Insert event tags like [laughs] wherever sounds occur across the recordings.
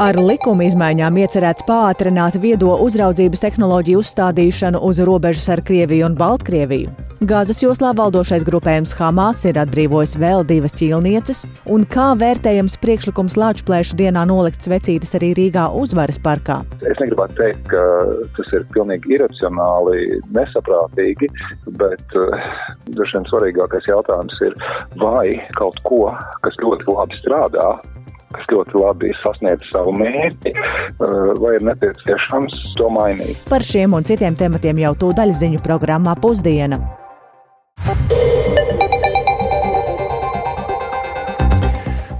Ar likuma izmaiņām iecerēts pātrināt viedo uzraudzības tehnoloģiju uzstādīšanu uz robežas ar Krieviju un Baltkrieviju. Gāzes joslā valdošais grupējums Hamas ir atbrīvojis vēl divas ķīlnieces, un kā vērtējams priekšlikums Lāčplēša dienā nolikt svecītes arī Rīgā uzvaras parkā. Es negribētu teikt, ka tas ir pilnīgi iracionāli, nesaprātīgi, bet uh, droši vien svarīgākais jautājums ir, vai kaut ko, kas ļoti labi strādā, kas ļoti labi sasniedz savu mērķi, uh, vai ir nepieciešams to mainīt. Par šiem un citiem tematiem jau tūdaļ ziņu programmā Pusdiena.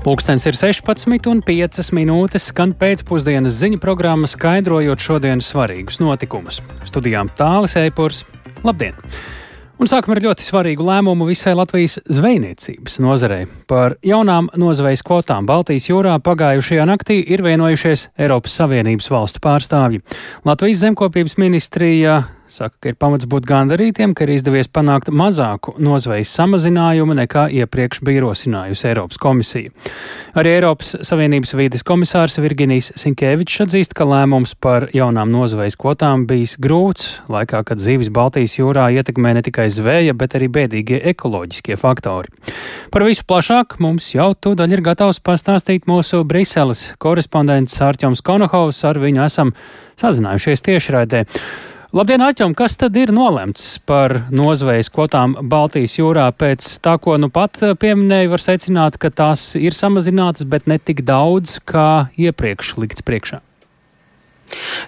Pūkstens ir 16,5 minūtes, skan pēcpusdienas ziņu programma, skaidrojot šodienas svarīgus notikumus. Studijām tālāk Eipurs. Labdien! Un sākam ar ļoti svarīgu lēmumu visai Latvijas zvejniecības nozarei. Par jaunām nozvejas kvotām Baltijas jūrā pagājušajā naktī ir vienojušies Eiropas Savienības valstu pārstāvji. Latvijas zemkopības ministrija Saka, ka ir pamats būt gandarītiem, ka ir izdevies panākt mazāku nozvejas samazinājumu nekā iepriekš bija rosinājusi Eiropas komisija. Arī Eiropas Savienības vīdes komisārs Virginijs Sinkēvičs atzīst, ka lēmums par jaunām nozvejas kvotām bijis grūts, laikā, kad zivis Baltijas jūrā ietekmē ne tikai zvēja, bet arī bēdīgie ekoloģiskie faktori. Par visu plašāk mums jau tūdaļ ir gatavs pastāstīt mūsu Briseles korespondents Ārķoms Konohovs, ar viņu esam sazinājušies tiešraidē. Labdien, Aķom, kas tad ir nolemts par nozvejas kvotām Baltijas jūrā? Pēc tā, ko nu pat pieminēju, var secināt, ka tās ir samazinātas, bet ne tik daudz, kā iepriekš likts priekšā.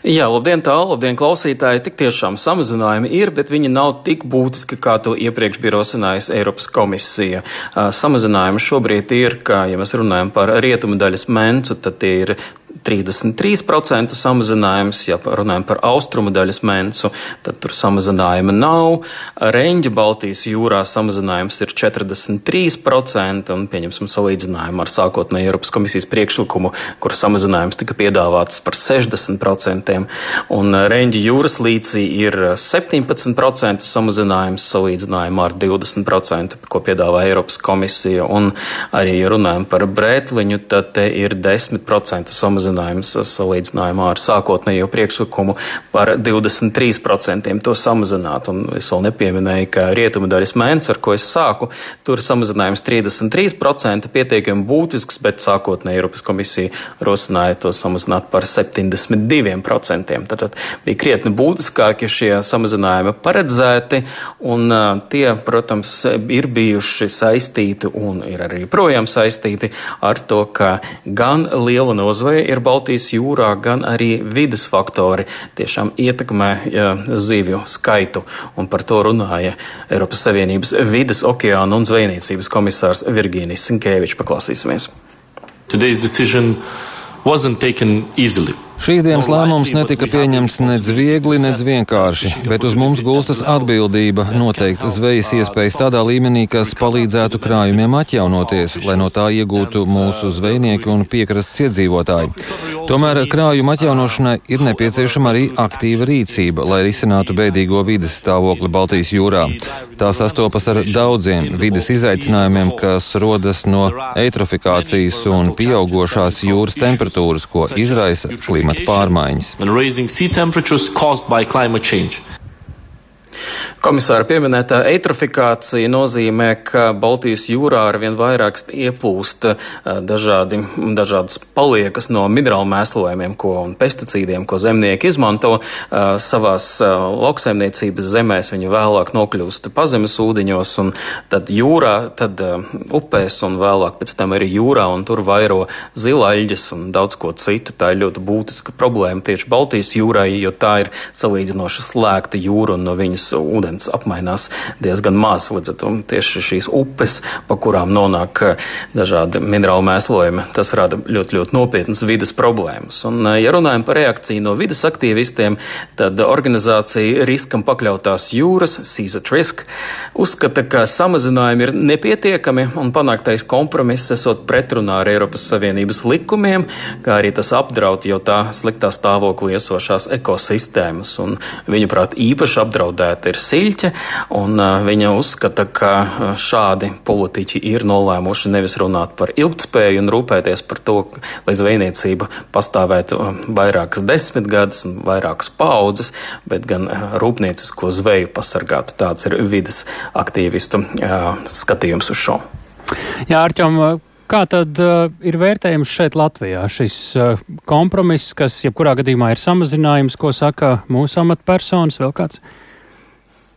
Jā, labdien, tālu, labdien, klausītāji. Tik tiešām samazinājumi ir, bet viņi nav tik būtiski, kā to iepriekš bija rosinājusi Eiropas komisija. Samazinājumi šobrīd ir, kā ja mēs runājam par rietumu daļas mencu, tad tie ir 33% samazinājums. Ja runājam par austrumu daļas mencu, tad tur samazinājuma nav. Reņģa Baltijas jūrā samazinājums ir 43%, un pieņemsim salīdzinājumu ar sākotnēju Eiropas komisijas priekšlikumu, kur samazinājums tika piedāvāts par 60%, un Reņģa jūras līcī ir 17% samazinājums salīdzinājumā ar 20%, ko piedāvā Eiropas komisija, un arī runājam par brētliņu, tad te ir 10% samazinājums samazinājums salīdzinājumā ar sākotnējo priekšlikumu par 23% to samazināt. Un es vēl nepieminēju, ka rietumu daļas mēnesis, ar ko es sāku, tur samazinājums 33% pietiekami būtisks, bet sākotnēji Eiropas komisija rosināja to samazināt par 72%. Tad bija krietni būtiskākie šie samazinājumi paredzēti, un tie, protams, ir bijuši saistīti un ir arī projām saistīti ar to, ka gan liela nozveja ir Baltijas jūrā, gan arī vidas faktori tiešām ietekmē ja, zivju skaitu. Un par to runāja Eiropas Savienības vidas, okeāna un zvejniecības komisārs Virgīnijas Sinkēvičs. Paklausīsimies. Today's decision wasn't taken easily. Šīs dienas lēmums netika pieņemts nec viegli, nec vienkārši, bet uz mums gulstas atbildība noteikt zvejas iespējas tādā līmenī, kas palīdzētu krājumiem atjaunoties, lai no tā iegūtu mūsu zvejnieki un piekrastes iedzīvotāji. Tomēr krājuma atjaunošanai ir nepieciešama arī aktīva rīcība, lai risinātu bēdīgo vides stāvokli Baltijas jūrā. Tā sastopas ar daudziem vides izaicinājumiem, kas rodas no eitrofikācijas un pieaugošās jūras temperatūras, ko izraisa klimata klimata pārmaiņas. Komisāra pieminētā eitrofikācija nozīmē, ka Baltijas jūrā arvien vairāk ieplūst eh, dažādi, dažādas paliekas no minerālu mēslojumiem ko, un pesticīdiem, ko zemnieki izmanto eh, savās eh, lauksaimniecības zemēs. Viņi vēlāk nokļūst pazemes ūdeņos, un tad jūrā, tad upēs, un vēlāk pēc tam arī jūrā, un tur vairo zilaļģes un daudz ko citu. Tā ir ļoti būtiska problēma tieši Baltijas jūrai, jo tā ir salīdzinoši slēgta jūra, un no viņas ūdens apmainās diezgan maz. Līdz ar to tieši šīs upes, pa kurām nonāk eh, dažādi minerālu mēslojumi, tas rada ļoti, ļoti nopietnas vidas problēmas. Un, eh, ja runājam par reakciju no vidas aktīvistiem, tad organizācija riskam pakļautās jūras, Seas at Risk, uzskata, ka samazinājumi ir nepietiekami un panāktais kompromiss esot pretrunā ar Eiropas Savienības likumiem, kā arī tas apdraud jau tā sliktā stāvoklī esošās ekosistēmas. Un, viņuprāt, īpaši apdraudēta ir Sīra Viļķe, un viņa uzskata, ka šādi politiķi ir nolēmuši nevis runāt par ilgtspēju un rūpēties par to, lai zvejniecība pastāvētu vairākas desmitgades un vairākas paudzes, bet gan rūpniecisko zveju pasargātu. Tāds ir vidas aktīvistu skatījums uz šo. Jā, Arķom, Kā tad uh, ir vērtējums šeit Latvijā? Šis uh, kompromiss, kas jebkurā gadījumā ir samazinājums, ko saka mūsu amatpersonas, vēl kāds?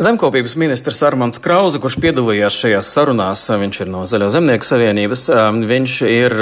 Zemkopības ministrs Armāns Krause, kurš piedalījās šajās sarunās, viņš ir no Zaļo zemnieku savienības, viņš ir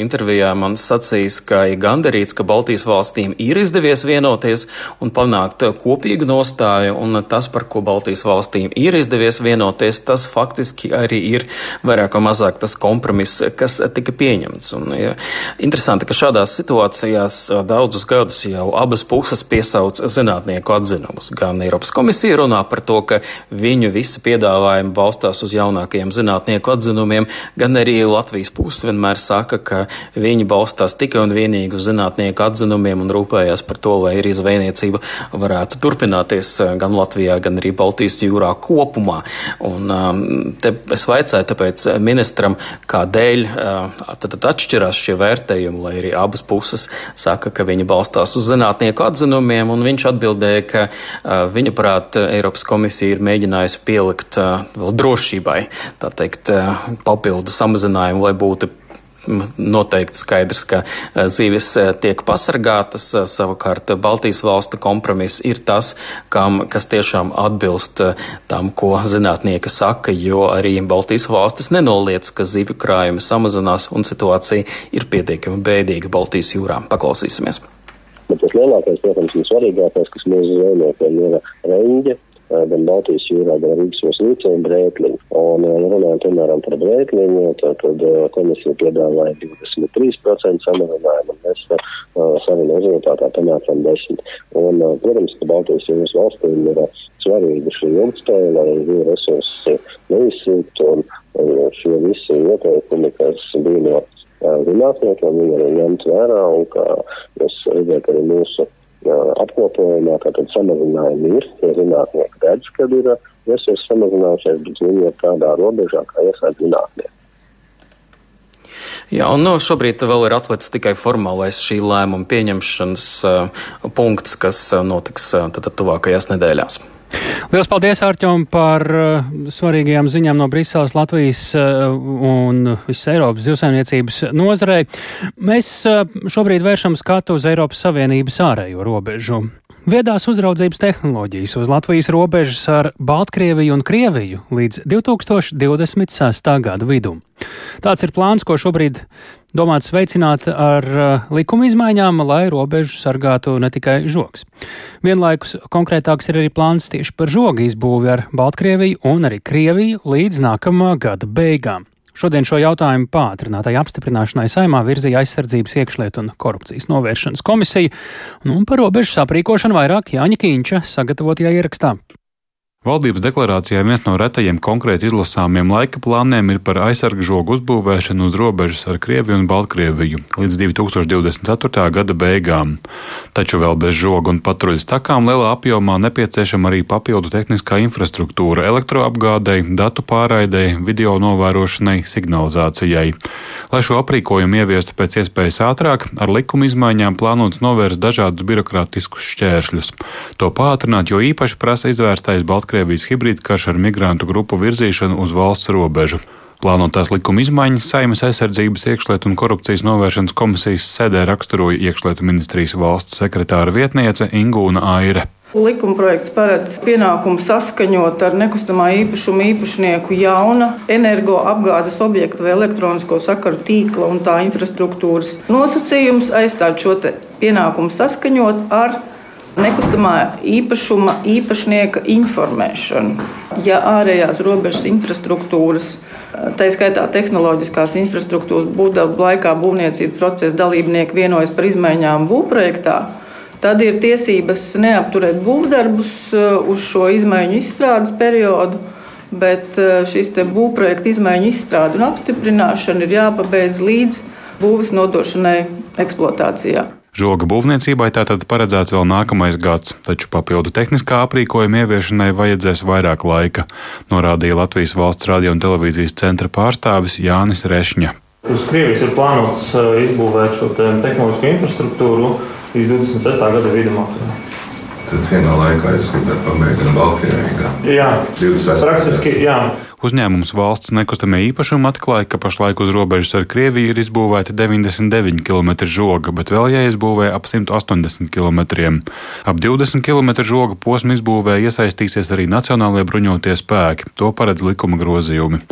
intervijā man sacījis, ka ir gandarīts, ka Baltijas valstīm ir izdevies vienoties un panākt kopīgu nostāju, un tas, par ko Baltijas valstīm ir izdevies vienoties, tas faktiski arī ir vairāk vai mazāk tas kompromiss, kas tika pieņemts. Un, ja, interesanti, ka šādās situācijās daudzus gadus jau abas puses piesauc zinātnieku atzinumus. Gan Eiropas komisija runā par to, to, ka viņu visi piedāvājumi balstās uz jaunākajiem zinātnieku atzinumiem, gan arī Latvijas puse vienmēr saka, ka viņi balstās tikai un vienīgi uz zinātnieku atzinumiem un rūpējās par to, lai arī zvejniecība varētu turpināties gan Latvijā, gan arī Baltijas jūrā kopumā. Un, um, te es vaicāju tāpēc ministram, kādēļ uh, tad, tad atšķirās šie vērtējumi, lai arī abas puses saka, ka viņi balstās uz zinātnieku atzinumiem, un viņš atbildēja, ka uh, viņa prāt Eiropas komisija komisija ir mēģinājusi pielikt vēl drošībai, tā teikt, papildu samazinājumu, lai būtu noteikti skaidrs, ka zivis tiek pasargātas. Savukārt Baltijas valstu kompromiss ir tas, kam, kas tiešām atbilst tam, ko zinātnieki saka, jo arī Baltijas valstis nenoliedz, ka zivju krājumi samazinās un situācija ir pietiekami bēdīga Baltijas jūrā. Paklausīsimies! Bet tas lielākais, protams, un svarīgākais, kas mūsu zvejniekiem ir reņģe, gan Baltijas jūrā, gan Rīgas jūras līcē un brēkliņu. Un, ja runājam, piemēram, par brēkliņu, tad, tad komisija piedāvāja 23% samazinājumu, un mēs uh, savā rezultātā panācām 10%. Un, protams, ka Baltijas jūras valstīm ir svarīga šī ilgspēja, lai jūras resursi neizsīktu, un uh, šie visi ieteikumi, kas bija no zinātniekiem, viņi arī ņemt vērā, un kā jūs redzat arī mūsu apkopojumā, tātad samazinājumi ir, ja zinātnieki redz, kad ir resursi samazinājušies, bet viņi ir tādā robežā, kā iesaist zinātnieki. Jā, un no, šobrīd vēl ir atlicis tikai formālais šī lēmuma pieņemšanas uh, punkts, kas uh, notiks uh, tuvākajās nedēļās. Lielas paldies, Ārķom, par uh, svarīgajām ziņām no Briseles, Latvijas uh, un visas Eiropas zivsaimniecības nozarei. Mēs uh, šobrīd vēršam skatu uz Eiropas Savienības ārējo robežu. Viedās uzraudzības tehnoloģijas uz Latvijas robežas ar Baltkrieviju un Krieviju līdz 2026. gada vidum. Tāds ir plāns, ko šobrīd domāts veicināt ar uh, likuma izmaiņām, lai robežu sargātu ne tikai žogs. Vienlaikus konkrētāks ir arī plāns tieši par žogu izbūvi ar Baltkrieviju un arī Krieviju līdz nākamā gada beigām. Šodien šo jautājumu pātrinātai apstiprināšanai saimā virzīja aizsardzības iekšlietu un korupcijas novēršanas komisija, un par robežu aprīkošanu vairāk Jāņa Kīņša sagatavotajā ierakstā. Valdības deklarācijā viens no retajiem konkrēti izlasāmiem laika plāniem ir par aizsargu žogu uzbūvēšanu uz robežas ar Krieviju un Baltkrieviju līdz 2024. gada beigām. Taču vēl bez žoga un patruļas takām lielā apjomā nepieciešama arī papildu tehniskā infrastruktūra elektroapgādei, datu pārraidei, video novērošanai, signalizācijai. Lai šo aprīkojumu ieviestu pēc iespējas ātrāk, ar likuma izmaiņām plānots novērst dažādus birokrātiskus šķēršļus. To pātrināt, jo īpaši prasa izvērstais Baltkrievijas Baltkrievijas hibrīdkarš ar migrantu grupu virzīšanu uz valsts robežu. Plānotās likuma izmaiņas Saimas aizsardzības iekšlietu un korupcijas novēršanas komisijas sēdē raksturoja iekšlietu ministrijas valsts sekretāra vietniece Ingūna Aire. Likuma projekts paredz pienākumu saskaņot ar nekustamā īpašuma īpašnieku jauna energoapgādes objekta vai elektronisko sakaru tīkla un tā infrastruktūras nosacījums, aizstāt šo pienākumu saskaņot ar nekustamā īpašuma īpašnieka informēšanu. Ja ārējās robežas infrastruktūras, tā skaitā tehnoloģiskās infrastruktūras būvdarbu laikā būvniecības procesa dalībnieki vienojas par izmaiņām būvprojektā, tad ir tiesības neapturēt būvdarbus uh, uz šo izmaiņu izstrādes periodu. Bet uh, šis būvprojekta izmaiņu izstrāde un apstiprināšana ir jāpabeidz līdz būves nodošanai eksploatācijā. Žoga būvniecībai tātad paredzēts vēl nākamais gads, taču papildu tehniskā aprīkojuma ieviešanai vajadzēs vairāk laika, norādīja Latvijas valsts radio un televīzijas centra pārstāvis Jānis Rešņa. Uz Krievijas ir plānots izbūvēt šo te tehnoloģisko infrastruktūru līdz 26. gada vidumā. Tad vienā laikā jūs gribētu pabeigt gan Baltkrievijā. Jā, praktiski jā. Uzņēmums valsts nekustamie īpašumi atklāja, ka pašlaik uz robežas ar Krieviju ir izbūvēta 99 km žoga, bet vēl jāizbūvē ap 180 km. Ap 20 km žoga posmu izbūvē iesaistīsies arī Nacionālajie bruņotie spēki. To paredz likuma grozījumi.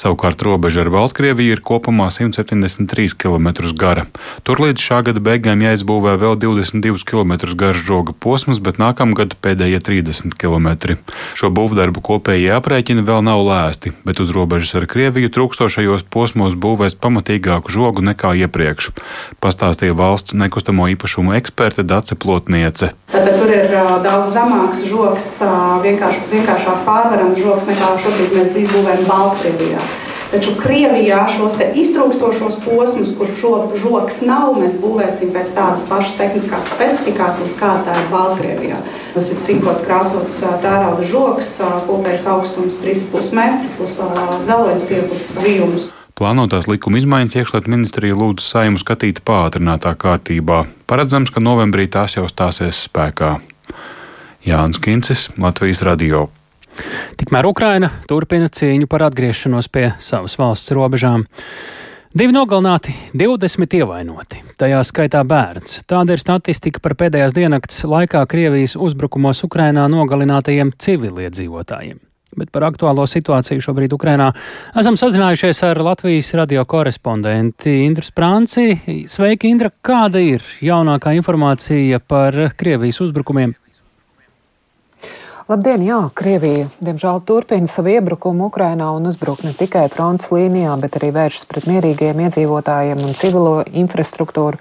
Savukārt robeža ar Baltkrieviju ir kopumā 173 km gara. Tur līdz šā gada beigām jāizbūvē vēl 22 km garš žoga posms, bet nākamgad pēdējie 30 km. Šo būvdarbu kopējie aprēķini vēl nav lēsti ērti, bet uz robežas ar Krieviju trūkstošajos posmos būvēs pamatīgāku žogu nekā iepriekš, pastāstīja valsts nekustamo īpašumu eksperte Dace Plotniece. Tātad tur ir uh, daudz zemāks žoks, uh, vienkārši, vienkāršāk pārvarams žoks nekā šobrīd mēs izbūvējam Baltkrievijā. Taču Krievijā šos iztrūkstošos posmus, kur šo žoks nav, mēs būvēsim pēc tādas pašas tehniskās specifikācijas, kā tā ir Baltkrievijā. Tas ir cinkots krāsots tērauda žoks, kopējais augstums 3,5 metri, plus dzeloņa stieples vījums. Plānotās likuma izmaiņas iekšlietu ministrija lūdzu saimu skatīt pātrinātā kārtībā. Paredzams, ka novembrī tās jau stāsies spēkā. Jānis Kincis, Latvijas Radio. Tikmēr Ukraina turpina cīņu par atgriešanos pie savas valsts robežām. Divi nogalināti, 20 ievainoti, tajā skaitā bērns. Tāda ir statistika par pēdējās diennakts laikā Krievijas uzbrukumos Ukrainā nogalinātajiem civiliedzīvotājiem. Bet par aktuālo situāciju šobrīd Ukrainā esam sazinājušies ar Latvijas radio korespondenti Indru Sprānci. Sveiki, Indra! Kāda ir jaunākā informācija par Krievijas uzbrukumiem Labdien, jā, Krievija, diemžēl, turpina savu iebrukumu Ukrainā un uzbruk ne tikai frontes līnijā, bet arī vēršas pret mierīgiem iedzīvotājiem un civilo infrastruktūru.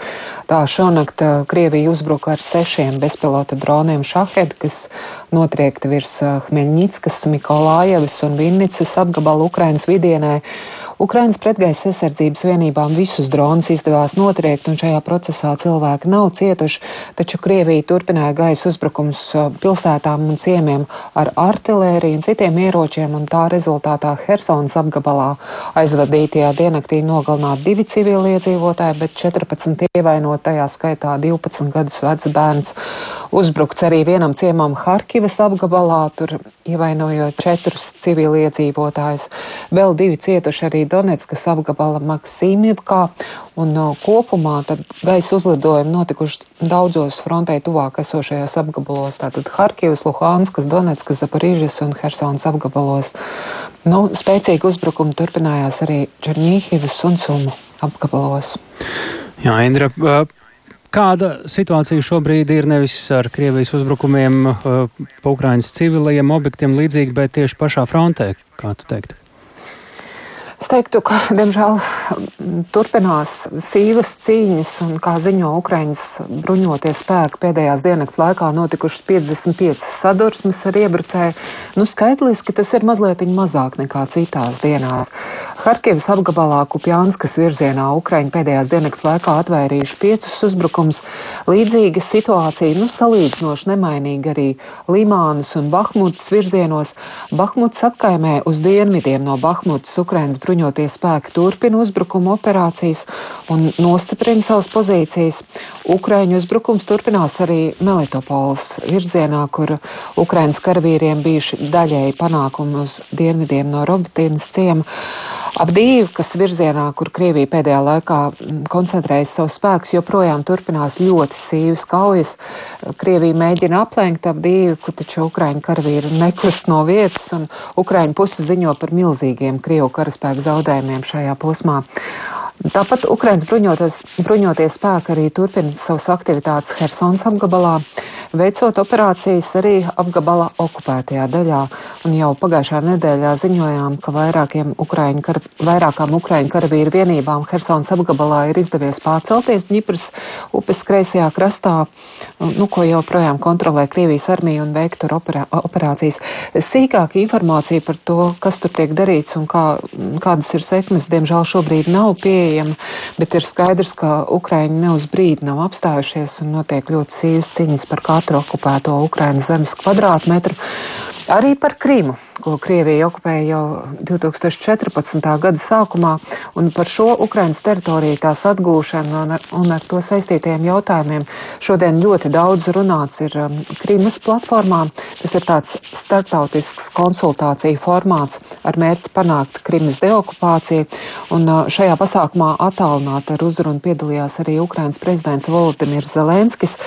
Tā šonakt uh, Krievija uzbruka ar sešiem bezpilota droniem Šahed, kas notriekti virs uh, Hmeļņickas, Mikolājevas un Vinnicas apgabalu Ukrainas vidienē. Ukrainas pretgaisa aizsardzības vienībām visus dronus izdevās notriekt, un šajā procesā cilvēki nav cietuši, taču Krievija turpināja gaisa uzbrukums uh, pilsētām un ciemiem ar artilēriju un citiem ieročiem, un tā rezultātā Helsonas apgabalā aizvadītajā diennaktī nogalināt divi civiliedzīvotāji, bet 14 ievainot tajā skaitā 12 gadus vecs bērns. Uzbrukts arī vienam ciemam Harkivas apgabalā, tur ievainojot četrus civiliedzīvotājus. Vēl divi cietuši arī Donetskas apgabala Maksimivkā, un no, kopumā gaisa uzlidojumi notikuši daudzos frontē tuvāk esošajos apgabalos, tātad Harkivas, Luhanskas, Donetskas, Zaparīžas un Hersons apgabalos. Nu, spēcīgi uzbrukumi turpinājās arī Černīhivas un Sumu apgabalos. Jā, Indra, Kāda situācija šobrīd ir nevis ar Krievijas uzbrukumiem pa Ukraiņas civilajiem objektiem līdzīgi, bet tieši pašā frontē, kā tu teiktu? Es teiktu, ka, [laughs] diemžēl, turpinās sīvas cīņas, un, kā ziņo Ukraiņas bruņoties spēki, pēdējās dienas laikā notikušas 55 sadursmes ar iebrucēju. Nu, skaitliski tas ir mazliet mazāk nekā citās dienās. Harkivas apgabalā Kupjānskas virzienā Ukraiņi pēdējās dienas laikā atvairījuši piecus uzbrukumus. Līdzīga situācija, nu, salīdzinoši nemainīga arī Limānas un Bahmutas virzienos. Bahmutas apkaimē uz dienvidiem no Bahmutas Ukraiņas bruņoties bruņotie spēki turpina uzbrukuma operācijas un nostiprina savas pozīcijas. Ukraiņu uzbrukums turpinās arī Melitopols virzienā, kur Ukraiņas karavīriem bijuši daļēji panākumi uz dienvidiem no Robotīnas ciema. Abdīvkas virzienā, kur Krievija pēdējā laikā koncentrējas savus spēkus, joprojām turpinās ļoti sīvas kaujas. Krievija mēģina aplenkt Abdīvku, taču Ukraiņu karavīri nekust no vietas, un Ukraiņu puse ziņo par milzīgiem Krievu karaspēku zaudējumiem šajā posmā. Tāpat Ukraiņas bruņoties spēki arī turpina savas aktivitātes Helsons apgabalā. veicot operācijas arī apgabala okupētajā daļā. Un jau pagājušā nedēļā ziņojām, ka Ukraiņu kar, vairākām Ukraiņu karavīru vienībām Hersons apgabalā ir izdevies pārcelties Ņipras upes kreisajā krastā, nu, ko joprojām kontrolē Krievijas armija un veikt tur operā, operācijas. Sīkāka informācija par to, kas tur tiek darīts un kā, kādas ir sekmes, diemžēl šobrīd nav pieejama, bet ir skaidrs, ka Ukraiņi ne uz brīdi nav apstājušies un notiek ļoti sīvas cīņas par katru okupēto Ukrainas zemes kvadrātmetru. Arī par Krīmu ko Krievija okupēja jau 2014. gada sākumā, un par šo Ukrainas teritoriju tās atgūšanu un ar, un ar to saistītajiem jautājumiem šodien ļoti daudz runāts ir um, Krīmas platformā. Tas ir tāds startautisks konsultāciju formāts ar mērķi panākt Krimas deokupāciju, un uh, šajā pasākumā attālināt ar uzrunu piedalījās arī Ukrainas prezidents Volodimirs Zelenskis,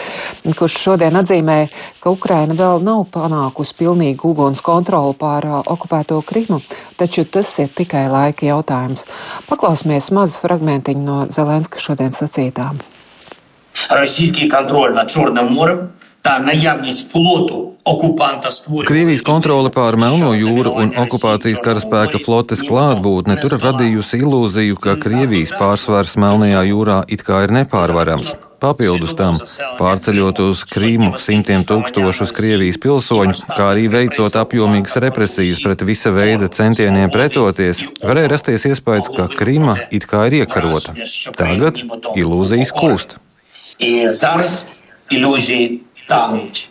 kurš šodien atzīmēja, ka Ukraina vēl nav panākusi pilnīgu uguns kontroli pār par okupēto Krimu, taču tas ir tikai laika jautājums. Paklausīsimies mazu fragmentiņu no Zelenska šodien sacītām. Російський контроль над Чорним морем та наявність флоту Krievijas kontrole pār Melno jūru un okupācijas karaspēka flotes klātbūtne. tur radījusi ilūziju, ka Krievijas pārsvars Melnajā jūrā it kā ir nepārvarams. Papildus tam, pārceļot uz Krīmu simtiem tūkstošus Krievijas pilsoņu, kā arī veicot apjomīgas represijas pret visa veida centieniem pretoties, varēja rasties iespējas, ka Krīma it kā ir iekarota. Tagad ilūzijas klūst. Ilūzija tālīt.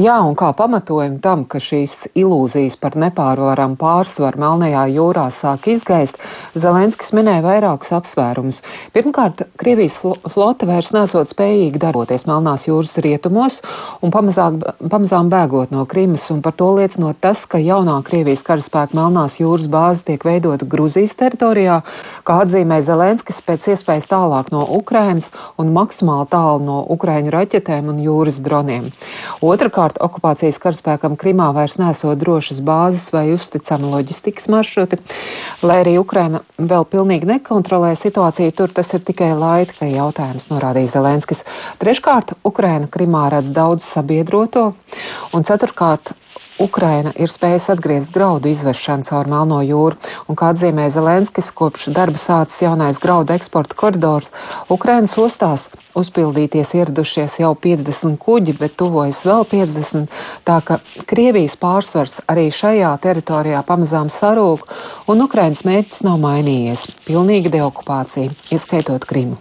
Jā, un kā pamatojumu tam, ka šīs ilūzijas par nepārvaram pārsvaru Melnajā jūrā sāk izgaist, Zelenskis minēja vairākus apsvērumus. Pirmkārt, Krievijas flote vairs nesot spējīgi darboties Melnās jūras rietumos un pamazāk, pamazām bēgot no Krimas, un par to liecinot tas, ka jaunā Krievijas karaspēka Melnās jūras bāze tiek veidota Gruzijas teritorijā, kā atzīmē Zelenskis pēc iespējas tālāk no Ukrainas un maksimāli tālu no Ukraiņu raķetēm un jūras droniem. Otrakārt, okupācijas karaspēkam Krimā vairs nesot drošas bāzes vai uzticama loģistikas maršruti. Lai arī Ukraina vēl pilnīgi nekontrolē situāciju, tur tas ir tikai laika jautājums, norādīja Zelenskis. Treškārt, Ukraina Krimā redz daudz sabiedroto, un ceturkārt, Ukraina ir spējusi atgriezt graudu izvešanu caur Melno jūru, un, kā atzīmē Zelenskis, kopš darbu sācis jaunais graudu eksporta koridors, Ukrainas ostās uzpildīties ieradušies jau 50 kuģi, bet tuvojas vēl 50, tā ka Krievijas pārsvars arī šajā teritorijā pamazām sarūk, un Ukrainas mērķis nav mainījies - pilnīga deokupācija, ieskaitot Krimu.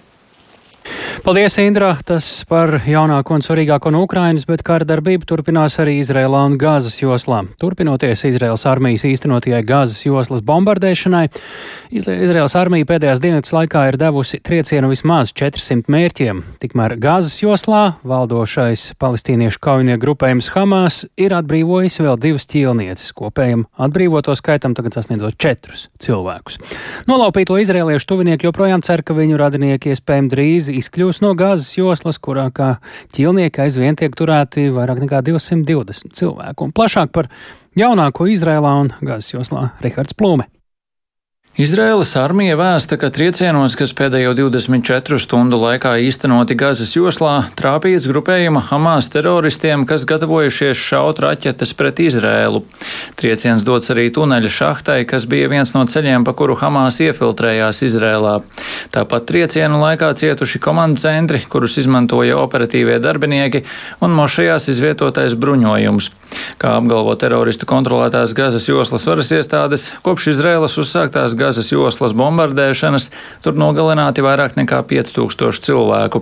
Paldies, Indra! Tas par jaunāko un svarīgāko no Ukrainas, bet kara darbība turpinās arī Izrēlā un Gāzes joslā. Turpinoties Izraels armijas īstenotajai Gāzes joslas bombardēšanai, Izraels armija pēdējās dienas laikā ir devusi triecienu vismaz 400 mērķiem. Tikmēr Gāzes joslā valdošais palestīniešu kaujinieku grupējums Hamas ir atbrīvojis vēl divas ķīlnieces. Kopējam atbrīvoto skaitam tagad sasniedzot četrus cilvēkus. Nolaupīto izrēliešu tuvinieki joprojām cer, ka viņu radinieki iespējami drīz izkļūs no gāzes joslas, kurā kā ķilnieki aizvien tiek turēti vairāk nekā 220 cilvēku. Un plašāk par jaunāko Izrēlā un gāzes joslā Rihards Plūme. Izraēlas armija vēsta, ka triecienos, kas pēdējo 24 stundu laikā īstenoti Gazas joslā, trāpīts grupējuma Hamas teroristiem, kas gatavojušies šaut raķetes pret Izrēlu. Trieciens dots arī tuneļa šahtai, kas bija viens no ceļiem, pa kuru Hamas iefiltrējās Izrēlā. Tāpat triecienu laikā cietuši komandu centri, kurus izmantoja operatīvie darbinieki, un mošajās izvietotais bruņojums. Kā apgalvo teroristu kontrolētās Gazas joslas varas iestādes, kopš Izraēlas uzsāktās Gazas joslas bombardēšanas tur nogalināti vairāk nekā 5000 cilvēku.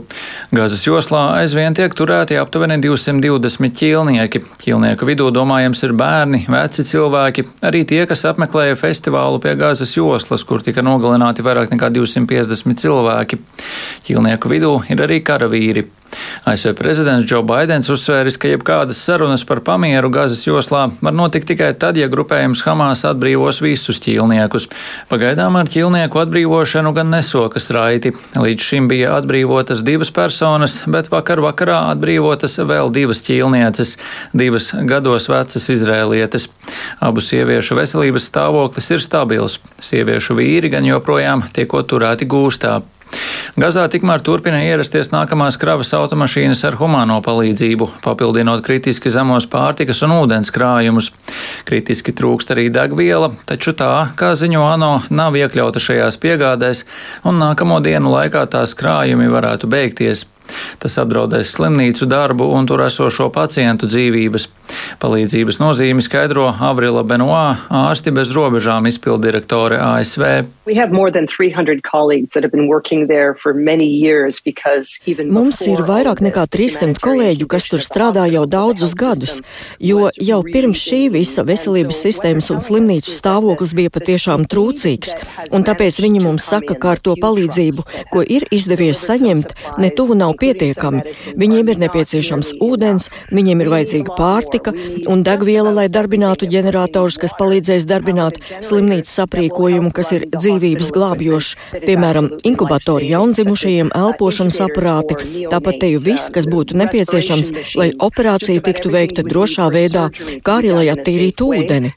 Gazas joslā aizvien tiek turēti aptuveni 220 ķīlnieki. Ķīlnieku vidū domājams ir bērni, veci cilvēki, arī tie, kas apmeklēja festivālu pie Gazas joslas, kur tika nogalināti vairāk nekā 250 cilvēki. Ķīlnieku vidū ir arī karavīri. ASV prezidents Džo Baidens uzsvēris, ka jebkādas sarunas par pamieru Gazas joslā var notikt tikai tad, ja grupējums Hamas atbrīvos visus ķīlniekus. Pagaidām ar ķīlnieku atbrīvošanu gan nesokas raiti. Līdz šim bija atbrīvotas divas personas, bet vakar vakarā atbrīvotas vēl divas ķīlnieces, divas gados vecas izrēlietes. Abu sieviešu veselības stāvoklis ir stabils. Sieviešu vīri gan joprojām tiek turēti gūstā. Gazā tikmēr turpina ierasties nākamās kravas automašīnas ar humāno palīdzību, papildinot kritiski zemos pārtikas un ūdens krājumus. Kritiski trūkst arī degviela, taču tā, kā ziņo ANO, nav iekļauta šajās piegādēs, un nākamo dienu laikā tās krājumi varētu beigties. Tas apdraudēs slimnīcu darbu un tur esošo pacientu dzīvības. Palīdzības nozīmi skaidro Avrila Benoā, ārsti bez robežām izpildirektore ASV. Mums ir vairāk nekā 300 kolēģu, kas tur strādā jau daudzus gadus, jo jau pirms šī visa veselības sistēmas un slimnīcu stāvoklis bija patiešām trūcīgs, un tāpēc viņi mums saka, ka ar to palīdzību, ko ir izdevies saņemt, ne tuvu nav pietiekami. Viņiem ir nepieciešams ūdens, viņiem ir vajadzīga pārtika un degviela, lai darbinātu ģeneratorus, kas palīdzēs darbināt slimnīcas aprīkojumu, kas ir dzīvības glābjošs, piemēram, inkubatori jaundzimušajiem, elpošanas aparāti, tāpat te jau viss, kas būtu nepieciešams, lai operācija tiktu veikta drošā veidā, kā arī lai attīrītu ūdeni.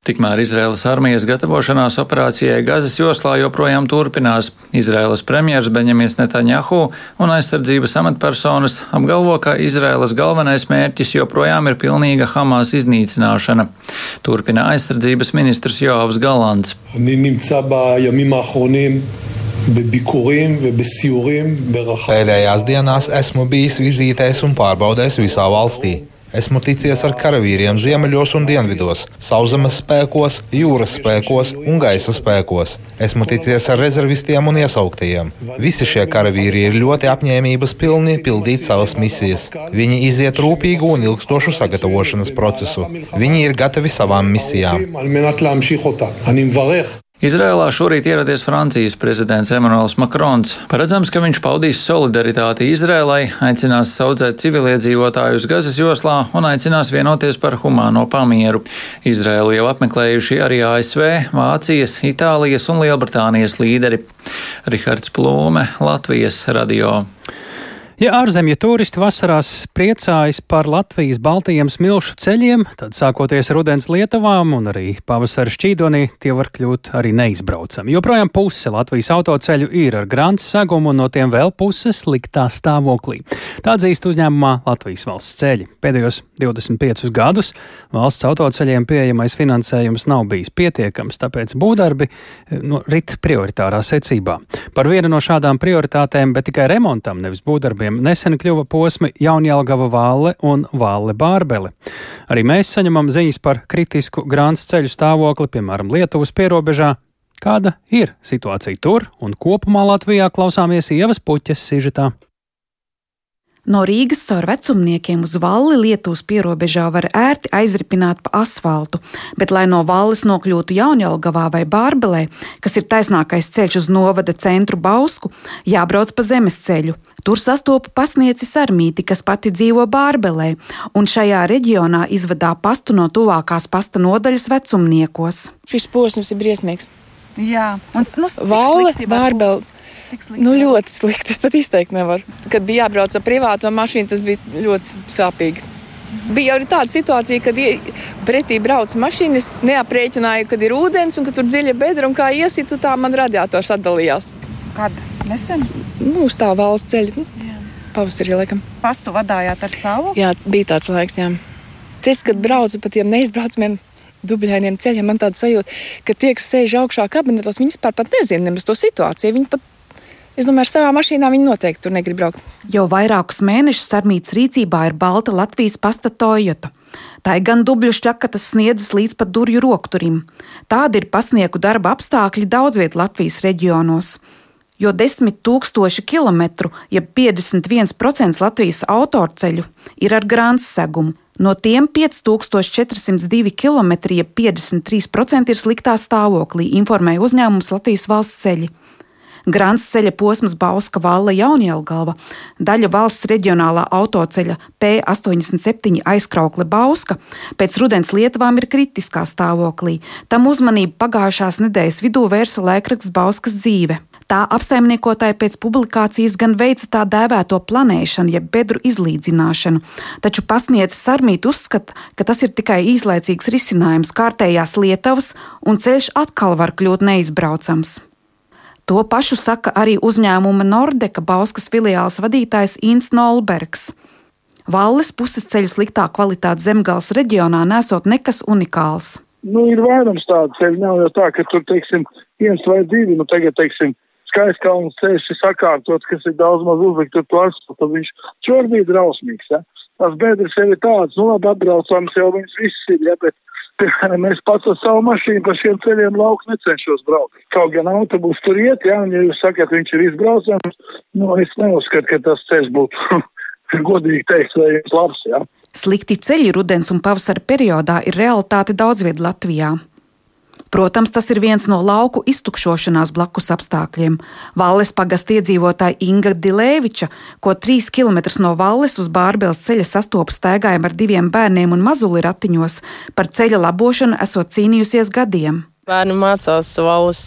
Tikmēr Izraēlas armijas gatavošanās operācijai Gazas joslā joprojām turpinās. Izraēlas premjers Benjamins Netanjahu un aizsardzības amatpersonas apgalvo, ka Izraēlas galvenais mērķis joprojām ir pilnīga Hamas iznīcināšana. Turpina aizsardzības ministrs Joavs Galants. Pēdējās dienās esmu bijis vizītēs un pārbaudēs visā valstī. Esmu ticies ar karavīriem ziemeļos un dienvidos, sauszemes spēkos, jūras spēkos un gaisa spēkos. Esmu ticies ar rezervistiem un iesauktajiem. Visi šie karavīri ir ļoti apņēmības pilni pildīt savas misijas. Viņi iziet rūpīgu un ilgstošu sagatavošanas procesu. Viņi ir gatavi savām misijām. Izrēlā šorīt ieradies Francijas prezidents Emmanuels Makrons. Paredzams, ka viņš paudīs solidaritāti Izrēlai, aicinās saudzēt civiliedzīvotājus Gazas joslā un aicinās vienoties par humāno pamieru. Izrēlu jau apmeklējuši arī ASV, Vācijas, Itālijas un Lielbritānijas līderi. Rihards Plūme, Latvijas radio. Ja ārzemju turisti vasarās priecājas par Latvijas baltajiem smilšu ceļiem, tad sākoties rudens lietavām un arī pavasara šķīdonī, tie var kļūt arī neizbraucami. Joprojām puse Latvijas autoceļu ir ar grants segumu, un no tiem vēl puses sliktā stāvoklī. Tā atzīst uzņēmumā Latvijas valsts ceļi. Pēdējos 25 gadus valsts autoceļiem pieejamais finansējums nav bijis pietiekams, tāpēc būvdarbi no, rit prioritārā secībā. Par vienu no šādām prioritātēm, bet tikai remontam, nevis būvdarbiem, gadiem nesen kļuva posmi Jaunjēlgava Vāle un Vāle Bārbele. Arī mēs saņemam ziņas par kritisku grāns ceļu stāvokli, piemēram, Lietuvas pierobežā. Kāda ir situācija tur un kopumā Latvijā klausāmies ievas puķes sižetā? No Rīgas caur vecumniekiem uz valli Lietuvas pierobežā var ērti aizripināt pa asfaltu, bet, lai no valles nokļūtu Jaunjēlgavā vai Bārbelē, kas ir taisnākais ceļš uz novada centru Bausku, jābrauc pa zemes ceļu. Tur sastopu pasnieci Sarmīti, kas pati dzīvo Bārbelē, un šajā reģionā izvadā pastu no tuvākās pasta nodaļas vecumniekos. Šis posms ir briesmīgs. Jā, un nu, Valle, Bārbele Nu, ļoti slikti. Es pat izteikt nevaru. Kad bija jābrauc ar privāto mašīnu, tas bija ļoti sāpīgi. Bija arī tāda situācija, kad pretī brauc mašīnas, neaprēķināju, kad ir ūdens un ka tur dziļa bedra un kā iesitu, tā man radiators atdalījās. Kad? Nesen? Nu, uz tā valsts ceļa. Pavasarī, laikam. Pastu vadājāt ar savu? Jā, bija tāds laiks, jā. Tas, kad braucu pa tiem neizbraucamiem dubļainiem ceļiem, man tāda sajūta, ka tie, kas sēž augšā kabinetos, viņi vispār pat nezina nemaz to situāciju. Viņi pat Es domāju, ar savām mašīnām viņi noteikti tur negrib braukt. Jau vairākus mēnešus Armītas rīcībā ir balta Latvijas pasta Toyota. Tā ir gan dubļu šķakatas sniedzas līdz pat durvju rokturim. Tādi ir pasnieku darba apstākļi daudz viet Latvijas reģionos. Jo 10 tūkstoši kilometru, jeb ja 51% Latvijas autoceļu ir ar grāns segumu. No tiem 5402 km, jeb ja 53% ir sliktā stāvoklī, informēja uzņēmums Latvijas valsts ceļi. Grants ceļa posms Bauska Valla Jaunjelgava, daļa valsts reģionālā autoceļa P87 aizkraukle Bauska pēc rudens lietavām ir kritiskā stāvoklī. Tam uzmanību pagājušās nedēļas vidū vērsa laikraksts Bauskas dzīve. Tā apsaimniekotāja pēc publikācijas gan veica tā dēvēto planēšanu, jeb bedru izlīdzināšanu, taču pasniedzis Sarmīt uzskata, ka tas ir tikai īslaicīgs risinājums kārtējās lietavas un ceļš atkal var kļūt neizbraucams. To pašu saka arī uzņēmuma Nordeka Bauskas filiāls vadītājs Inns Nolbergs. Valles puses ceļu sliktā kvalitāte zemgāles reģionā nesot nekas unikāls. Nu, ir vairums tādu ceļu, nav jau tā, ka tur, teiksim, viens vai divi, nu tagad, teiksim, skaistkalns ceļš ir sakārtots, kas ir daudz maz uzlikt ar to asfaltu, viņš čor bija drausmīgs, ja. Tās bedres jau ir tādas, nu labi, atbraucams jau viņas viss ir, ja, bet piemēram, es pats ar savu mašīnu pa šiem ceļiem lauku necenšos braukt. Kaut gan autobus tur iet, jā, un ja jūs sakat, viņš ir izbraucams, nu, es neuzskatu, ka tas ceļš būtu, [laughs] godīgi teikt, vai labs, jā. Slikti ceļi rudens un pavasara periodā ir realitāte daudz viet Latvijā. Protams, tas ir viens no lauku iztukšošanās blakus apstākļiem. Valles pagasta iedzīvotāja Inga Dilēviča, ko trīs km no Valles uz Bārbēles ceļa sastopu staigājam ar diviem bērniem un mazuli ratiņos, par ceļa labošanu esot cīnījusies gadiem. Bērni mācās Valles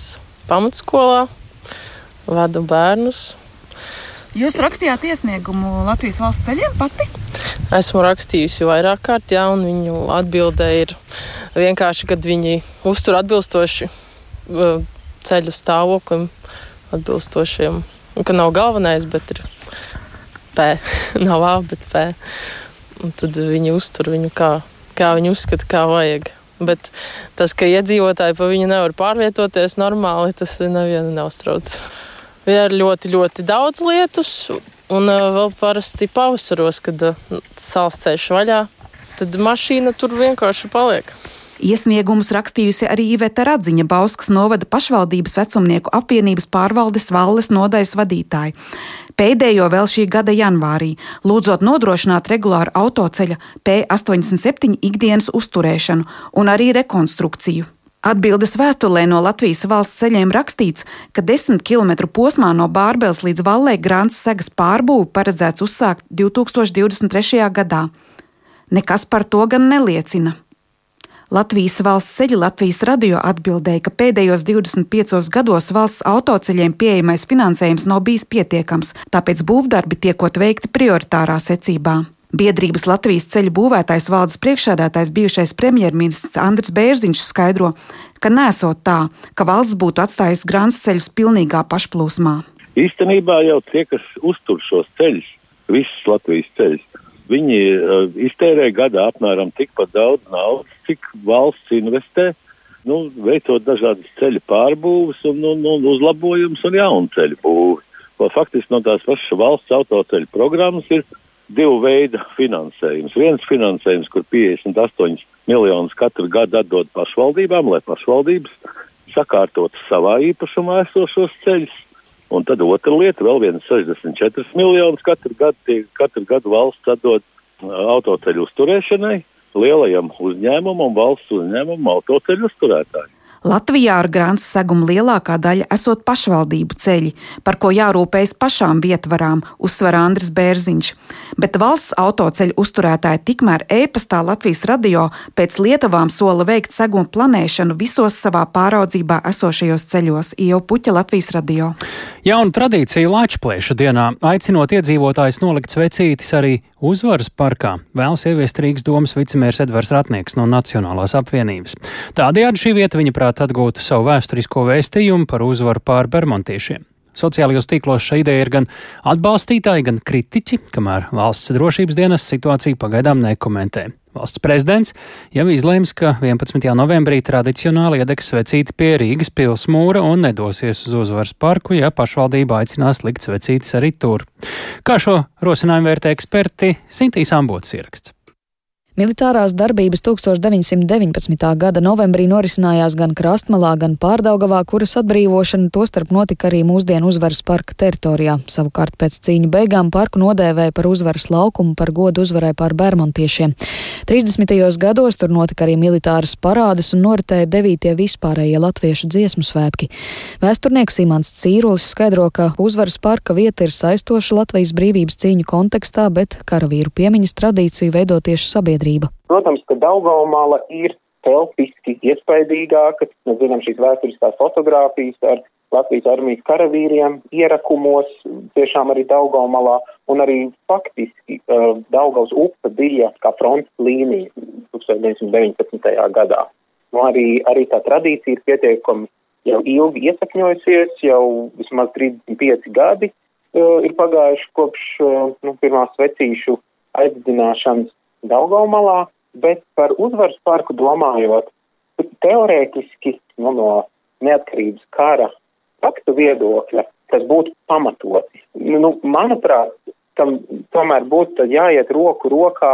pamatskolā, vadu bērnus. Jūs rakstījāt iesniegumu Latvijas valsts ceļiem pati? Esmu rakstījusi vairāk kārt, jā, un viņu atbilde ir vienkārši, kad viņi uztur atbilstoši ceļu stāvoklim, atbilstošiem, un ka nav galvenais, bet ir P, [laughs] nav A, bet P. Un tad viņi uztur viņu kā, kā viņi uzskata, kā vajag. Bet tas, ka iedzīvotāji pa viņu nevar pārvietoties normāli, tas nevienu neuztrauc. Ir ļoti, ļoti daudz lietus, un vēl parasti pavasaros, kad sāls ceļš vaļā, tad mašīna tur vienkārši paliek. Iesniegumus rakstījusi arī Iveta Radziņa, Bauskas novada pašvaldības vecumnieku apvienības pārvaldes valles nodaļas vadītāja. Pēdējo vēl šī gada janvārī, lūdzot nodrošināt regulāru autoceļa P87 ikdienas uzturēšanu un arī rekonstrukciju. Atbildes vēstulē no Latvijas valsts ceļiem rakstīts, ka 10 km posmā no Bārbēles līdz Vallē Grāns segas pārbūve paredzēts uzsākt 2023. gadā. Nekas par to gan neliecina. Latvijas valsts ceļi Latvijas radio atbildēja, ka pēdējos 25 gados valsts autoceļiem pieejamais finansējums nav bijis pietiekams, tāpēc būvdarbi tiekot veikti prioritārā secībā. Biedrības Latvijas ceļu būvētājs valdes priekšsēdētājs bijušais premjerministrs Andris Bērziņš skaidro, ka nesot tā, ka valsts būtu atstājusi grāns ceļus pilnīgā pašplūsmā. Īstenībā jau tie, kas uztur šos ceļus, visus Latvijas ceļus, viņi uh, iztērē gadā apmēram tikpat daudz naudas, cik valsts investē, nu, veicot dažādas ceļu pārbūves un, un, un uzlabojumus un jaunu ceļu būvi. Faktiski no tās pašas valsts autoceļu programmas ir divu veidu finansējums. Viens finansējums, kur 58 miljonus katru gadu atdod pašvaldībām, lai pašvaldības sakārtotu savā īpašumā esošos ceļus. Un tad otra lieta, vēl viens 64 miljonus katru gadu, tie, katru gadu valsts atdod autoceļu uzturēšanai, lielajam uzņēmumam, valsts uzņēmumam, autoceļu uzturētājiem. Latvijā ar grāns segumu lielākā daļa esot pašvaldību ceļi, par ko jārūpējas pašām vietvarām, uzsver Andris Bērziņš. Bet valsts autoceļu uzturētāji tikmēr e-pastā Latvijas radio pēc Lietuvām sola veikt segumu planēšanu visos savā pāraudzībā esošajos ceļos, jau puķa Latvijas radio. Jauna tradīcija Latvijas dienā aicinot iedzīvotājus nolikt svecītis arī uzvaras parkā, vēlas ieviest Rīgas domas vicemērs Edvards Ratnieks no Nacionālās apvienības. Tādējādi šī vieta viņa prāt atgūtu savu vēsturisko vēstījumu par uzvaru pār bermontiešiem. Sociālajos tīklos šī ideja ir gan atbalstītāji, gan kritiķi, kamēr valsts drošības dienas situāciju pagaidām nekomentē. Valsts prezidents jau izlēms, ka 11. novembrī tradicionāli iedegs svecīti pie Rīgas pilsmūra un nedosies uz uzvaras parku, ja pašvaldība aicinās likt svecītis arī tur. Kā šo rosinājumu vērtē eksperti, Sintīs Ambots ieraksts. Militārās darbības 1919. gada novembrī norisinājās gan Krastmalā, gan Pārdaugavā, kuras atbrīvošana tostarp notika arī mūsdienu uzvaras parka teritorijā. Savukārt pēc cīņu beigām parku nodēvēja par uzvaras laukumu par godu uzvarai pār bermontiešiem. 30. gados tur notika arī militāras parādes un noritēja 9. vispārējie latviešu dziesmu svētki. Vēsturnieks Simons Cīrulis skaidro, ka uzvaras parka vieta ir saistoša Latvijas brīvības cīņu kontekstā, bet karavīru piemiņas tradīciju veido tieši sabiedrība sabiedrība? Protams, ka Daugaumala ir telpiski iespaidīgāka. Mēs zinām šīs vēsturiskās fotogrāfijas ar Latvijas armijas karavīriem ierakumos, tiešām arī Daugaumalā, un arī faktiski uh, Daugaus upe bija kā fronts līnija 1919. gadā. Nu, arī, arī tā tradīcija ir pietiekami jau ilgi iesakņojusies, jau vismaz 35 gadi uh, ir pagājuši kopš uh, nu, pirmās vecīšu aizdedzināšanas Daugaumalā, bet par uzvaras parku domājot, teorētiski nu, no neatkarības kara faktu viedokļa tas būtu pamatoti. Nu, manuprāt, tam tomēr būtu jāiet roku rokā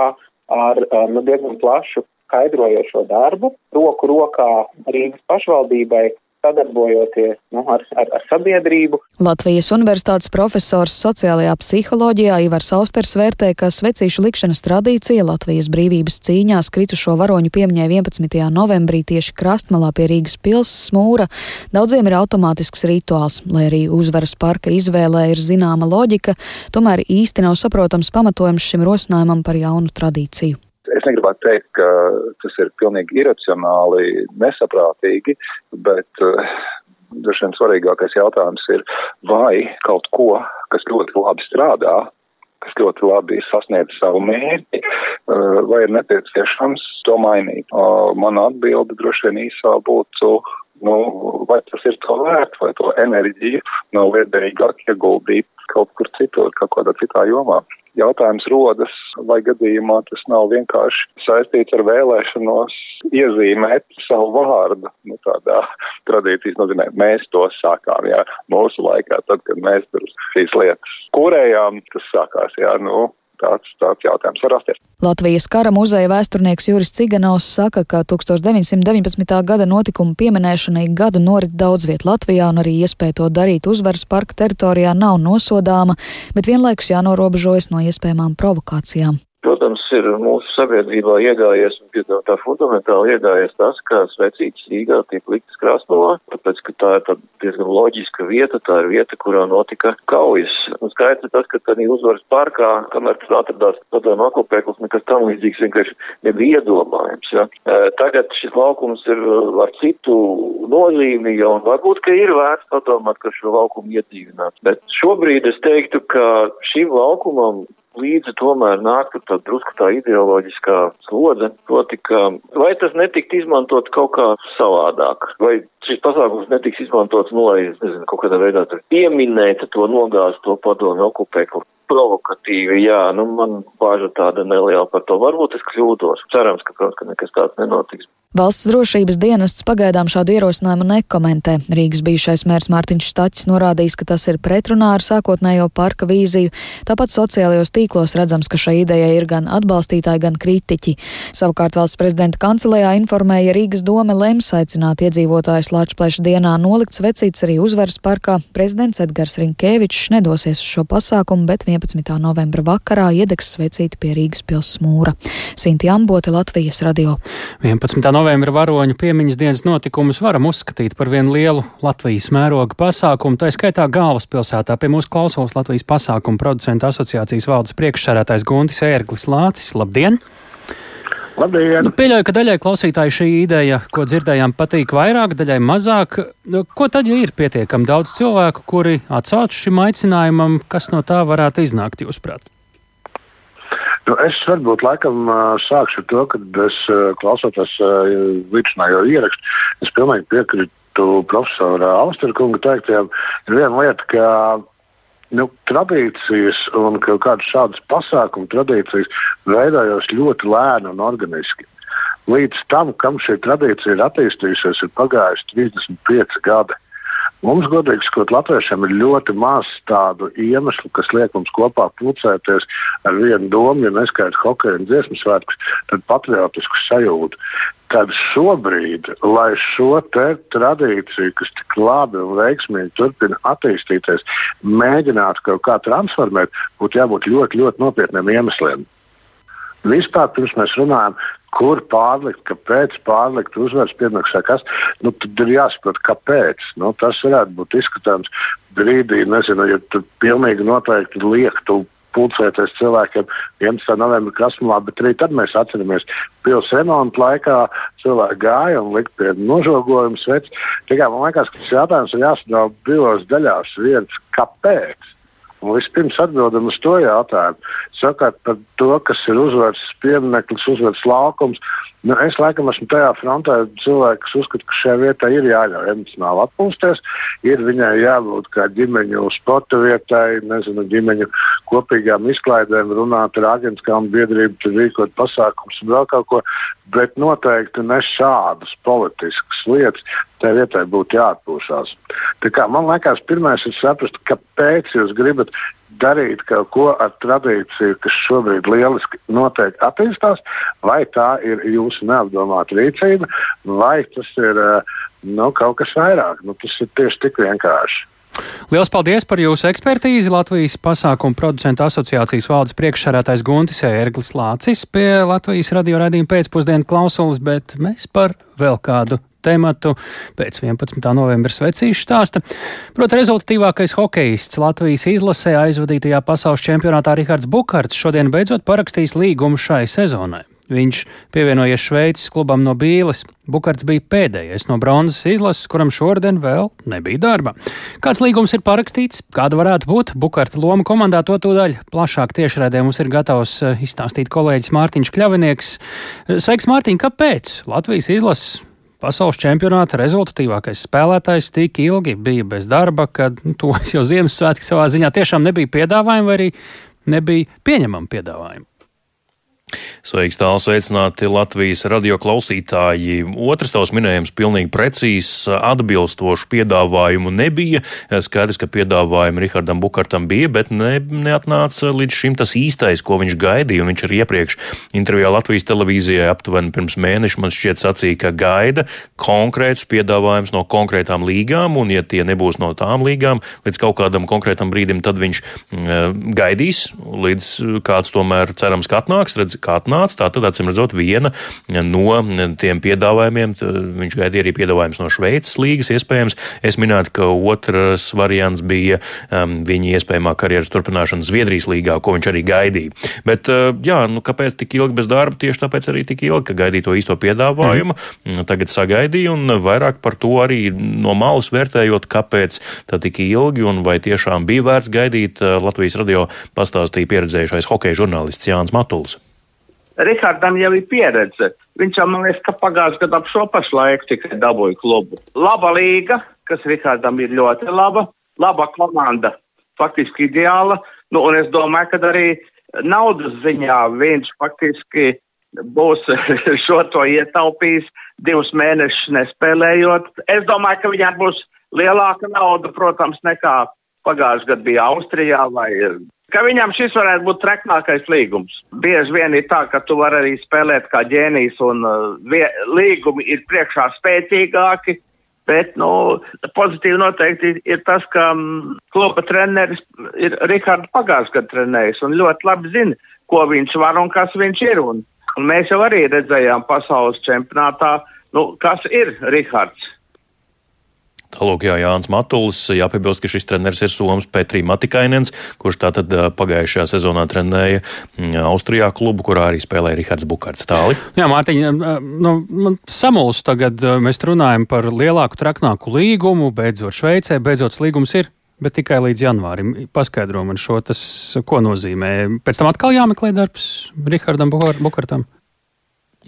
ar nu, diezgan plašu skaidrojošo darbu, roku rokā Rīgas pašvaldībai sadarbojoties nu, ar, ar, ar sabiedrību. Latvijas Universitātes profesors sociālajā psiholoģijā Ivars Austers vērtē, ka svecīšu likšanas tradīcija Latvijas brīvības cīņā skritušo varoņu piemiņai 11. novembrī tieši krastmalā pie Rīgas pils smūra daudziem ir automātisks rituāls, lai arī uzvaras parka izvēlē ir zināma loģika, tomēr īsti nav saprotams pamatojums šim rosinājumam par jaunu tradīciju. Es negribētu teikt, ka tas ir pilnīgi iracionāli, nesaprātīgi, bet uh, droši vien svarīgākais jautājums ir, vai kaut ko, kas ļoti labi strādā, kas ļoti labi sasniedz savu mērķi, uh, vai ir nepieciešams to mainīt. Mana atbilde droši vien īsā būtu, nu, vai tas ir to vērt, vai to enerģiju nav liederīgāk ieguldīt kaut kur citur, kaut kādā citā jomā jautājums rodas, vai gadījumā tas nav vienkārši saistīts ar vēlēšanos iezīmēt savu vārdu. Nu, tādā [laughs] tradīcijas nozīmē, mēs to sākām, jā, mūsu laikā, tad, kad mēs tur šīs lietas kūrējām, tas sākās, jā, nu, tāds, tāds jautājums var rasties. Latvijas kara muzeja vēsturnieks Juris Ciganovs saka, ka 1919. gada notikumu pieminēšanai gadu norit daudz viet Latvijā un arī iespēja to darīt uzvaras parka teritorijā nav nosodāma, bet vienlaikus jānorobežojas no iespējamām provokācijām. Protams, ir mūsu sabiedrībā iegājies un tā fundamentāli iegājies tas, ka svecītas Rīgā tiek liktas krasnolā, tāpēc, ka tā ir diezgan loģiska vieta, tā ir vieta, kurā notika kaujas. Un skaidrs ir tas, ka tādā uzvaras parkā, kamēr tur atradās padomu okupēklis, nekas tam līdzīgs vienkārši nebija iedomājams. Ja. Tagad šis laukums ir ar citu nozīmi, un varbūt, ka ir vērts padomāt, ka šo laukumu iedzīvināt. Bet šobrīd es teiktu, ka šim laukumam līdzi tomēr nāk tā drusku tā ideoloģiskā slodze, proti, ka vai tas netikt izmantot kaut kā savādāk, vai šis pasākums netiks izmantots, nu, lai, nezinu, kaut kādā veidā tur pieminēt to nogāzt to padomu okupēklu provokatīvi, jā, nu man bāža tāda neliela par to. Varbūt es kļūdos. Cerams, ka, protams, ka nekas tāds nenotiks. Valsts drošības dienests pagaidām šādu ierosinājumu nekomentē. Rīgas bijušais mērs Mārtiņš Štaķis norādījis, ka tas ir pretrunā ar sākotnējo parka vīziju. Tāpat sociālajos tīklos redzams, ka šai idejai ir gan atbalstītāji, gan kritiķi. Savukārt valsts prezidenta kancelējā informēja Rīgas doma lems aicināt iedzīvotājus Lačpleša dienā nolikt svecīts arī uzvaras parkā. Prezidents Edgars Rinkēvičs nedosies uz šo pasākumu, bet 11. novembra vakarā iedegs svecīti pie Rīgas pils smūra. Sinti Ambote, Latvijas radio. 11 novembra varoņu piemiņas dienas notikumus varam uzskatīt par vienu lielu Latvijas mēroga pasākumu, tā skaitā galvaspilsētā pie mūsu klausos Latvijas pasākumu producentu asociācijas valdes priekšsērētājs Guntis Ērglis Lācis. Labdien! Labdien! Nu, pieļauju, ka daļai klausītāji šī ideja, ko dzirdējām, patīk vairāk, daļai mazāk. Nu, ko tad, ja ir pietiekami daudz cilvēku, kuri atsauc šim aicinājumam, kas no tā varētu iznākt, jūsuprāt? Nu, es varbūt laikam sākšu ar to, ka es klausoties līdzinājo ierakstu, es pilnīgi piekrītu profesora Austerkunga teiktajam. Ir viena lieta, ka nu, tradīcijas un ka kādas šādas pasākumu tradīcijas veidojas ļoti lēni un organiski. Līdz tam, kam šī tradīcija ir attīstījusies, ir pagājuši 35 gadi. Mums, godīgi sakot, latviešiem ir ļoti maz tādu iemeslu, kas liek mums kopā pulcēties ar vienu domu, ja neskaidrs hokeja un dziesmu svētkus, tad patriotisku sajūtu. Tad šobrīd, lai šo tradīciju, kas tik labi un veiksmīgi turpina attīstīties, mēģinātu kaut kā transformēt, būtu jābūt ļoti, ļoti nopietniem iemesliem. Vispār pirms mēs runājam, kur pārlikt, kāpēc pārlikt uzvaras piemaksā, kas, nu, tad ir jāsaprot, kāpēc. Nu, tas varētu būt izskatāms brīdī, nezinu, ja tur pilnīgi noteikti liektu pulcēties cilvēkiem 11. novembrī krasnulā, bet arī tad mēs atceramies, pilsētas remonta laikā cilvēki gāja un lika pie nožogojuma sveci. Tikai man liekas, ka šis jautājums ir jāsadala divās daļās. Viens, kāpēc? Un vispirms atbildam uz to jautājumu. Sakot par to, kas ir uzvaras piemineklis, uzvaras laukums. Nu, es laikam esmu tajā frontē cilvēks, kas uzskata, ka šajā vietā ir jāļauj emocionāli atpūsties. Ir viņai jābūt kā ģimeņu sporta vietai, nezinu, ģimeņu kopīgām izklaidēm, runāt ar aģentskām biedrību, tur rīkot pasākumus un vēl kaut ko. Bet noteikti ne šādas politiskas lietas. Tā vietai būtu jāatpūšas. Man liekas, pirmais ir saprast, kāpēc jūs gribat darīt kaut ko ar tradīciju, kas šobrīd lieliski notiek attīstās, vai tā ir jūsu neapdomāta rīcība, vai tas ir nu, kaut kas vairāk. Nu, tas ir tieši tik vienkārši. Lielas paldies par jūsu ekspertīzi. Latvijas pasākumu producentu asociācijas valdes priekšsarētājs Guntis Ērglis Lācis pie Latvijas radio raidījuma pēcpusdienu klausulas, bet mēs par vēl kādu tematu pēc 11. novembra svecīšu stāsta. Proti, rezultatīvākais hokejists Latvijas izlasē aizvadītajā pasaules čempionātā Rihards Bukārts šodien beidzot parakstījis līgumu šai sezonai. Viņš pievienojies Šveices klubam no Bīles. Bukārts bija pēdējais no bronzas izlases, kuram šodien vēl nebija darba. Kāds līgums ir parakstīts, kāda varētu būt Bukārta loma komandā, to tūdaļ plašāk tiešraidē mums ir gatavs eh, izstāstīt kolēģis Mārtiņš Kļavinieks. Sveiks, Mārtiņ, kāpēc Latvijas izlases Pasaules čempionāta rezultatīvākais spēlētājs tik ilgi bija bez darba, ka nu, to jau Ziemassvētki savā ziņā tiešām nebija piedāvājumi vai arī nebija pieņemami piedāvājumi. Sveiks, tāls sveicināti Latvijas radio klausītāji. Otrs tavs minējums pilnīgi precīzs, atbilstošu piedāvājumu nebija. Skaidrs, ka piedāvājumu Rihardam Bukartam bija, bet ne, neatnāca līdz šim tas īstais, ko viņš gaidīja. Viņš arī iepriekš intervijā Latvijas televīzijai aptuveni pirms mēneša man šķiet sacīja, ka gaida konkrētus piedāvājumus no konkrētām līgām, un ja tie nebūs no tām līgām līdz kaut kādam konkrētam brīdim, tad viņš mm, gaidīs, līdz kāds tomēr cerams, ka atnāks. Redz, kā atnāca. Tā tad, acīm redzot, viena no tiem piedāvājumiem, viņš gaidīja arī piedāvājums no Šveices līgas iespējams. Es minētu, ka otrs variants bija um, viņa iespējamā karjeras turpināšana Zviedrijas līgā, ko viņš arī gaidīja. Bet, uh, jā, nu, kāpēc tik ilgi bez darba? Tieši tāpēc arī tik ilgi, ka gaidīja to īsto piedāvājumu. Mm. Tagad sagaidīja un vairāk par to arī no malas vērtējot, kāpēc tā tik ilgi un vai tiešām bija vērts gaidīt. Latvijas radio pastāstīja pieredzējušais hokeja žurnālists Jānis Matuls. Rihardam jau ir pieredze. Viņš jau, man liekas, ka pagājušajā gadā ap šo pašu laiku tikai dabūja klubu. Laba līga, kas Rihardam ir ļoti laba, laba komanda, faktiski ideāla. Nu, un es domāju, ka arī naudas ziņā viņš faktiski būs [laughs] šo to ietaupījis divus mēnešus nespēlējot. Es domāju, ka viņam būs lielāka nauda, protams, nekā pagājušajā gadā bija Austrijā vai ka viņam šis varētu būt treknākais līgums. Bieži vien ir tā, ka tu vari arī spēlēt kā ģēnijs un uh, vie, līgumi ir priekšā spēcīgāki, bet, nu, pozitīvi noteikti ir tas, ka um, kluba treneris ir Rihards pagājušajā gadā trenējis un ļoti labi zina, ko viņš var un kas viņš ir. Un, un mēs jau arī redzējām pasaules čempionātā, nu, kas ir Rihards. Tālāk, jā, Jānis Matulis, jāpiebilst, ka šis treneris ir Somas Petrī Matikainens, kurš tātad pagājušajā sezonā trenēja Austrijā klubu, kurā arī spēlēja Rihards Bukārts. Tāli. Jā, Mārtiņ, nu, man samulst tagad, mēs runājam par lielāku, traknāku līgumu, beidzot Šveicē, beidzot līgums ir. Bet tikai līdz janvārim. Paskaidro man šo, tas, ko nozīmē. Pēc tam atkal jāmeklē darbs Rihardam Bukartam.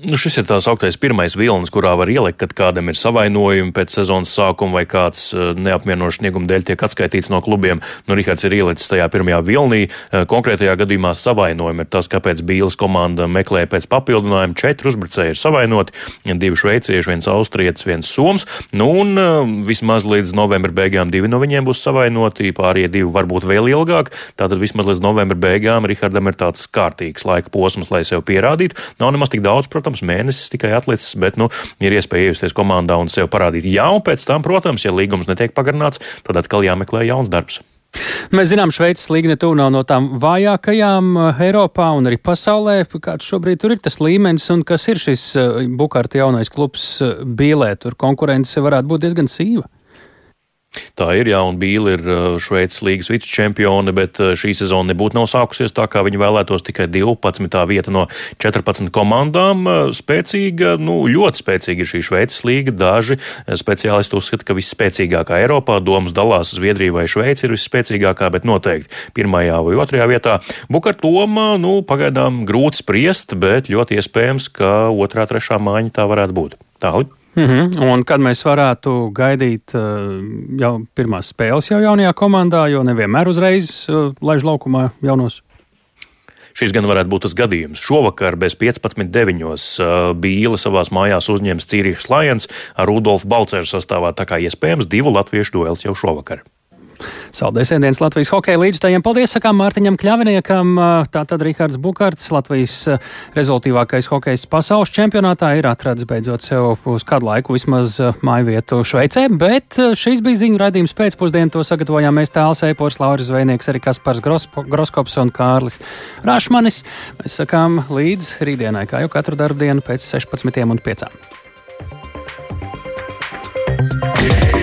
Nu, šis ir tās augtais pirmais vilnis, kurā var ielikt, kad kādam ir savainojumi pēc sezonas sākuma vai kāds eh, neapmienošs snieguma dēļ tiek atskaitīts no klubiem. Nu, Rihards ir ielicis tajā pirmajā vilnī. Eh, konkrētajā gadījumā savainojumi ir tas, kāpēc Bīles komanda meklē pēc papildinājuma. Četri uzbrucēji ir savainoti, divi šveicieši, viens austrietis, viens soms. Nu, un eh, vismaz līdz novembra beigām divi no viņiem būs savainoti, pārējie divi varbūt vēl ilgāk. Tātad vismaz līdz novembra beigām Rihardam ir tāds kārtīgs laika posms, lai sev pierādītu. Nav nemaz tik daudz, protams protams, mēnesis tikai atlicis, bet nu, ir iespēja iejusties komandā un sev parādīt. Jā, un pēc tam, protams, ja līgums netiek pagarināts, tad atkal jāmeklē jauns darbs. Mēs zinām, Šveices līga netuvu nav no tām vājākajām eh, Eiropā un arī pasaulē. Kāds šobrīd tur ir tas līmenis un kas ir šis eh, Bukārta jaunais klubs eh, Bīlē? Tur konkurence varētu būt diezgan sīva. Tā ir, jā, un Bīla ir uh, Šveices līgas vicečempione, bet uh, šī sezona nebūtu nav sākusies tā, kā viņi vēlētos, tikai 12. vieta no 14 komandām. Uh, spēcīga, nu, ļoti spēcīga ir šī Šveices līga. Daži speciālisti uzskata, ka visspēcīgākā Eiropā domas dalās Zviedrija vai Šveica ir visspēcīgākā, bet noteikti pirmajā vai otrajā vietā. Bukart loma, nu, pagaidām grūti spriest, bet ļoti iespējams, ka otrā, trešā mājiņa tā varētu būt. Tālāk. Mm -hmm. Un kad mēs varētu gaidīt uh, jau pirmās spēles jau jaunajā komandā, jo nevienmēr uzreiz uh, laiž laukumā jaunos? Šis gan varētu būt tas gadījums. Šovakar bez 15.9. Uh, Bīle savās mājās uzņems Cīrihas Lions ar Rudolfu Balceru sastāvā, tā kā iespējams divu latviešu duels jau šovakar. Saldēs ēdienas Latvijas hokeja līdzstajiem. Paldies, sakām Mārtiņam Kļaviniekam. Tātad Rihards Bukārts, Latvijas eh, rezultīvākais hokejs pasaules čempionātā, ir atradis beidzot sev uz kādu laiku vismaz eh, māju vietu Šveicē, bet eh, šis bija ziņu raidījums pēcpusdienu. To sagatavojām mēs tāls Eipors, Lauris Zvejnieks, arī Kaspars Grospo, Groskops un Kārlis Rašmanis. Mēs sakām līdz rītdienai, kā jau katru darbu dienu pēc 16 un 5. Yeah.